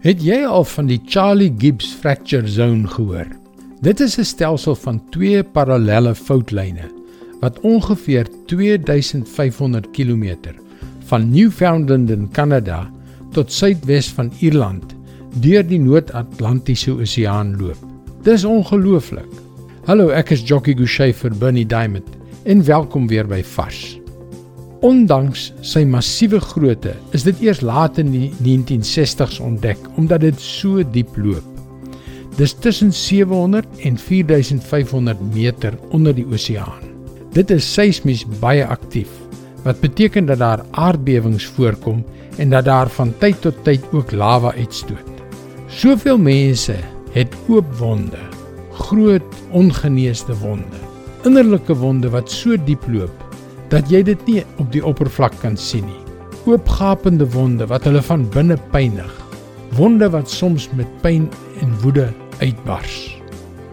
Het jy al van die Charlie Gibbs fracture zone gehoor? Dit is 'n stelsel van twee parallelle foutlyne wat ongeveer 2500 km van Newfoundland in Kanada tot suidwes van Ierland deur die Noord-Atlantiese Oseaan loop. Dis ongelooflik. Hallo, ek is Jockey Gouchee vir Bernie Diamond en welkom weer by Vars. Ondanks sy massiewe grootte is dit eers laat in die 1960s ontdek omdat dit so diep loop. Dis tussen 700 en 4500 meter onder die oseaan. Dit is seismies baie aktief, wat beteken dat daar aardbewings voorkom en dat daar van tyd tot tyd ook lava uitstoot. Soveel mense het oop wonde, groot ongeneesde wonde, innerlike wonde wat so diep loop dat jy dit nie op die oppervlak kan sien nie. Oopgapende wonde wat hulle van binne pynig. Wonde wat soms met pyn en woede uitbars.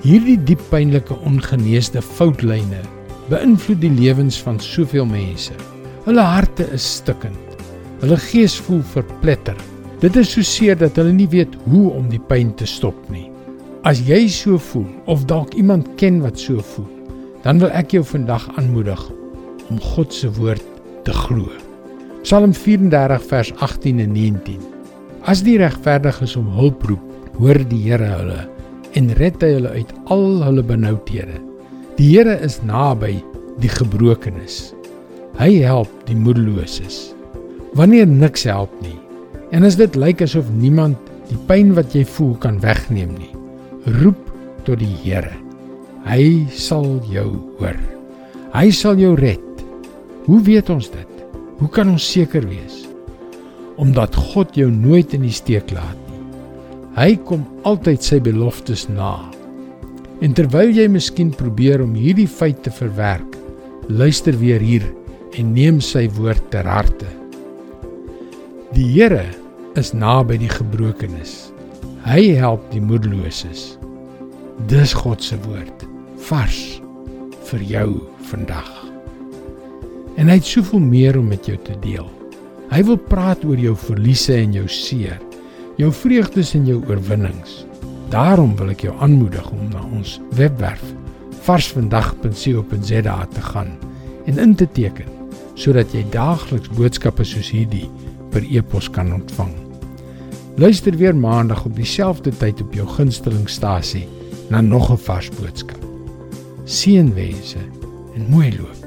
Hierdie diep pynlike ongeneesde foutlyne beïnvloed die lewens van soveel mense. Hulle harte is stikkend. Hulle gees voel verpletter. Dit is so seer dat hulle nie weet hoe om die pyn te stop nie. As jy so voel of dalk iemand ken wat so voel, dan wil ek jou vandag aanmoedig om God se woord te glo. Psalm 34 vers 18 en 19. As die regverdiges om hulp roep, hoor die Here hulle en red hy hulle uit al hulle benoudhede. Die Here is naby die gebrokenes. Hy help die moedeloses. Wanneer niks help nie en as dit lyk asof niemand die pyn wat jy voel kan wegneem nie, roep tot die Here. Hy sal jou hoor. Hy sal jou red. Hoe weet ons dit? Hoe kan ons seker wees? Omdat God jou nooit in die steek laat nie. Hy kom altyd sy beloftes na. En terwyl jy miskien probeer om hierdie feit te verwerk, luister weer hier en neem sy woord ter harte. Die Here is naby die gebrokenes. Hy help die moedeloses. Dis God se woord, vars vir jou vandag en hy het soveel meer om met jou te deel. Hy wil praat oor jou verliese en jou seer, jou vreugdes en jou oorwinnings. Daarom wil ek jou aanmoedig om na ons webwerf varsvandag.co.za te gaan en in te teken sodat jy daagliks boodskappe soos hierdie per e-pos kan ontvang. Luister weer maandag op dieselfde tyd op jou gunstelingstasie na nog 'n vars boodskap. Seënwense en mooi loop.